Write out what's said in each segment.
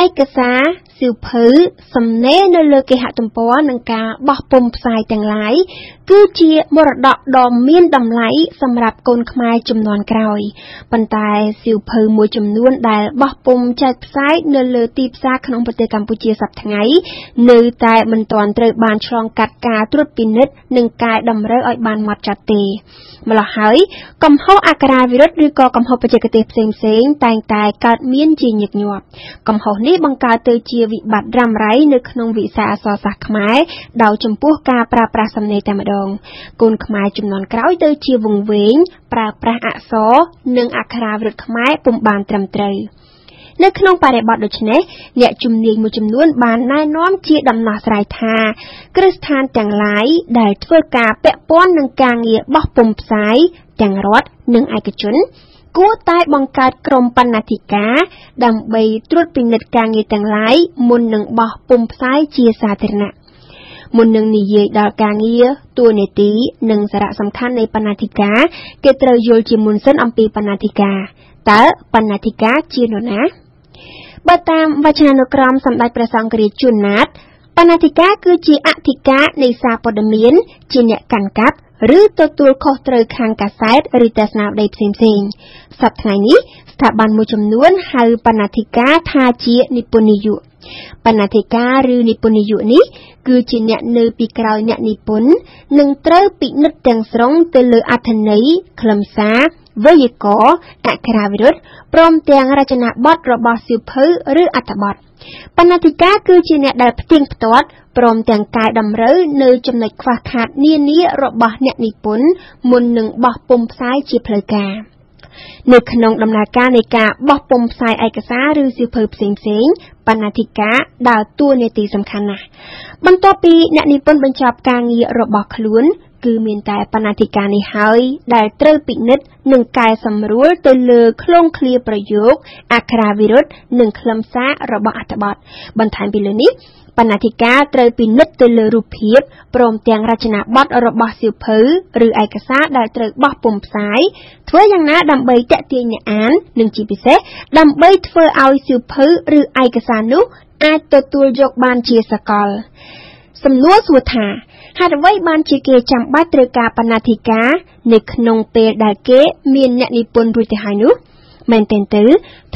ឯកសារ សៀវភៅ សំណេរនៅលើគេហទំព័រ និងការបោះពុម្ពផ្សាយទាំងឡាយ គឺជាមរតកដ៏មានតម្លៃសម្រាប់កូនខ្មែរជំនាន់ក្រោយ ប៉ុន្តែសៀវភៅមួយចំនួនដែលបោះពុម្ពចែកផ្សាយនៅលើទីផ្សារក្នុងប្រទេសកម្ពុជាសប្តាហ៍ថ្ងៃ នៅតែមិនទាន់ត្រូវបានឆ្លងកាត់ការត្រួតពិនិត្យ និងកែតម្រូវឲ្យបានម៉ត់ចត់ទេ ម្ល៉េះហើយ កំហុសអក្ខរាវិរុទ្ធ ឬក៏កំហុសបច្ចេកទេសផ្សេងៗតែងតែកើតមានជាញឹកញាប់ កំហុសនេះបង្កើតទៅជាវិបត្តិរ៉ាំរ៉ៃនៅក្នុងវិស័យអក្សរសាស្ត្រខ្មែរដោយចំពោះការប្រើប្រាស់សំណេរតែម្ដង កូនខ្មែរជំនាន់ក្រោយទៅជាវង្វេងប្រើប្រាស់អក្សរនិងអក្ខរាវិរុទ្ធខ្មែរពុំបានត្រឹមត្រូវនៅក្នុងបរិបទដូចនេះអ្នកជំនាញមួយចំនួនបានណែនាំជាដំណោះស្រាយថាគ្រឹះស្ថានទាំងឡាយដែលធ្វើការពាក់ព័ន្ធនឹងការងារបោះពុម្ពផ្សាយទាំងរដ្ឋនិងឯកជន គួរតែបង្កើតក្រុមបណ្ណាធិការដើម្បីត្រួតពិនិត្យការងារទាំងឡាយមុននឹងបោះពុម្ពផ្សាយជាសាធារណៈមុននឹងនិយាយដល់ការងារតួនាទីនិងសារៈសំខាន់នៃបណ្ណាធិការគេត្រូវយល់ជាមុនសិនអំពីបណ្ណាធិការតើបណ្ណាធិការជានរណាបើតាមវចនានុក្រមសម្ដេចព្រះសង្ឃរាជជួនណាត បណ្ណាធិការគឺជាអធិការនៃសារព័ត៌មាន ជាអ្នកកាន់កាប់ឬទទួលខុសត្រូវខាងកាសែតឬទស្សនាវដ្តីផ្សេងៗសប្តាហ៍ថ្ងៃនេះស្ថាប័នមួយចំនួនហៅបណ្ណាធិការថាជានិពន្ធនិយុបណ្ណាធិការឬនិពន្ធនិយុនេះ គឺជាអ្នកនៅពីក្រោយអ្នកនិពន្ធនិងត្រូវពិនិត្យទាំងស្រុងទៅលើអត្ថន័យខ្លឹមសារ វេយ្យាករណ៍អក្ខរាវិរុទ្ធព្រមទាំងរចនាបថរបស់សៀវភៅឬអត្ថបទបណ្ណាធិការគឺជាអ្នកដែលផ្ទៀងផ្ទាត់ព្រមទាំងកែតម្រូវនៅចំណុចខ្វះខាតនានារបស់អ្នកនិពន្ធមុននឹងបោះពុម្ពផ្សាយជាផ្លូវការនៅក្នុងដំណើរការនៃការបោះពុម្ពផ្សាយឯកសារឬសៀវភៅផ្សេងៗបណ្ណាធិការដើរតួនាទីសំខាន់ណាស់បន្ទាប់ពីអ្នកនិពន្ធបញ្ចប់ការងាររបស់ខ្លួន គឺមានតែបណ្ណាធិការនេះហើយដែលត្រូវពិនិត្យនិងកែសម្រួលទៅលើឃ្លាឃ្លាប្រយោគអក្ខរាវិរុទ្ធនិងខ្លឹមសាររបស់អត្ថបទបន្ថែមពីលើនេះបណ្ណាធិការត្រូវពិនិត្យទៅលើរូបភាពព្រមទាំងរចនាបថរបស់សៀវភៅឬឯកសារដែលត្រូវបោះពុម្ពផ្សាយធ្វើយ៉ាងណាដើម្បីទាក់ទាញអ្នកអាន និងជាពិសេសដើម្បីធ្វើឲ្យសៀវភៅឬឯកសារនោះអាចទទួលយកបានជាសកល សំណួរសួរថាហេតុអ្វីបានជាគេចាំបាច់ត្រូវការបណ្ណាធិការនៅក្នុងពេលដែលគេមានអ្នកនិពន្ធរួចទៅហើយនោះ មែនទែនទៅ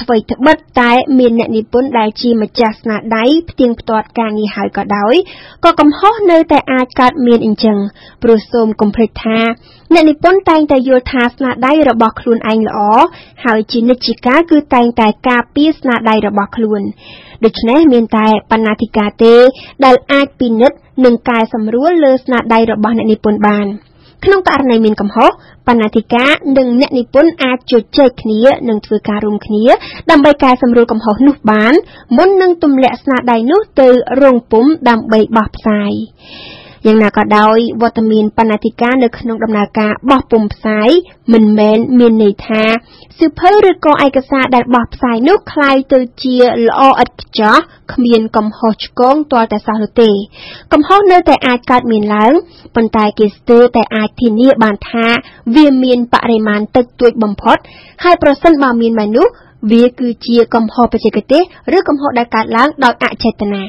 អ្វីត្បិតតែមានអ្នកនិពន្ធដែលជាម្ចាស់ស្នាដៃផ្ទៀងផ្ទាត់ការងារហើយក៏ដោយក៏កំហុសនៅតែអាចកើតមានអញ្ចឹងព្រោះសូមកុំភ្លេចថាអ្នកនិពន្ធតែងតែយល់ថាស្នាដៃរបស់ខ្លួនឯងល្អហើយជានិច្ចជាកាលគឺតែងតែការពារស្នាដៃរបស់ខ្លួនដូច្នេះមានតែបណ្ណាធិការទេ ដែលអាចពិនិត្យនិងកែសម្រួលលើស្នាដៃរបស់អ្នកនិពន្ធបាន។ ក្នុងករណីមានកំហុសបណ្ណាធិការនិងអ្នកនិពន្ធអាចជជែកគ្នានិងធ្វើការរួមគ្នាដើម្បីកែសម្រួលកំហុសនោះបាន មុននឹងទម្លាក់ស្នាដៃនោះទៅរោងពុម្ពដើម្បីបោះផ្សាយ យ៉ាងណាក៏ដោយវត្តមានបណ្ណាធិការនៅក្នុងដំណើរការបោះពុម្ពផ្សាយមិនមែនមានន័យថាសៀវភៅឬក៏ឯកសារដែលបោះផ្សាយនោះคล้ายទៅជាល្អឥតខ្ចោះគ្មានកំហុសឆ្គងទាល់តែសោះនោះទេកំហុសនៅតែអាចកើតមានឡើងប៉ុន្តែគេស្ទើរតែអាចធានាបានថាវាមានបរិមាណតិចតួចបំផុតហើយប្រសិនបើមានមែននោះវាគឺជាកំហុសបច្ចេកទេសឬកំហុសដែលកើតឡើងដោយអចេតនា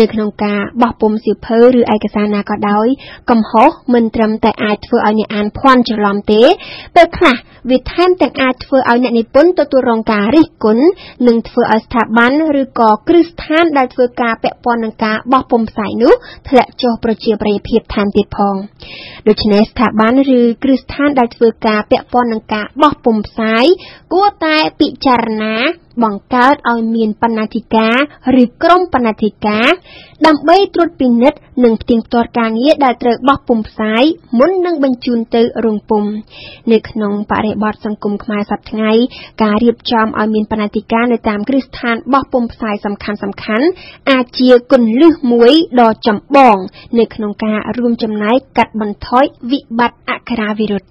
នៅក្នុងការបោះពុម្ពសៀវភៅឬឯកសារណាក៏ដោយ កំហុសមិនត្រឹមតែអាចធ្វើឲ្យអ្នកអានភ័ន្តច្រឡំទេពេលខ្លះវាថែមទាំងអាចធ្វើឲ្យអ្នកនិពន្ធទទួលរងការរិះគន់និងធ្វើឲ្យស្ថាប័នឬក៏គ្រឹះស្ថានដែលធ្វើការពាក់ព័ន្ធនឹងការបោះពុម្ពផ្សាយនោះធ្លាក់ចុះប្រជាប្រិយភាពថែមទៀតផងដូច្នេះស្ថាប័នឬគ្រឹះស្ថានដែលធ្វើការពាក់ព័ន្ធនឹងការបោះពុម្ពផ្សាយគួរតែពិចារណា បង្កើតឲ្យមានបណ្ណាធិការឬក្រុមបណ្ណាធិការ ដើម្បីត្រួតពិនិត្យនិងផ្ទៀងផ្ទាត់ការងារដែលត្រូវបោះពុម្ពផ្សាយមុននឹងបញ្ជូនទៅរោងពុម្ពនៅក្នុងបរិបទសង្គមខ្មែរសប្តាហ៍ថ្ងៃ ការរៀបចំឲ្យមានបណ្ណាធិការនៅតាមគ្រឹះស្ថានបោះពុម្ពផ្សាយសំខាន់សំខាន់អាចជាគន្លឹះមួយដ៏ចម្បង នៅក្នុងការរួមចំណែកកាត់បន្ថយវិបត្តិអក្ខរាវិរុទ្ធ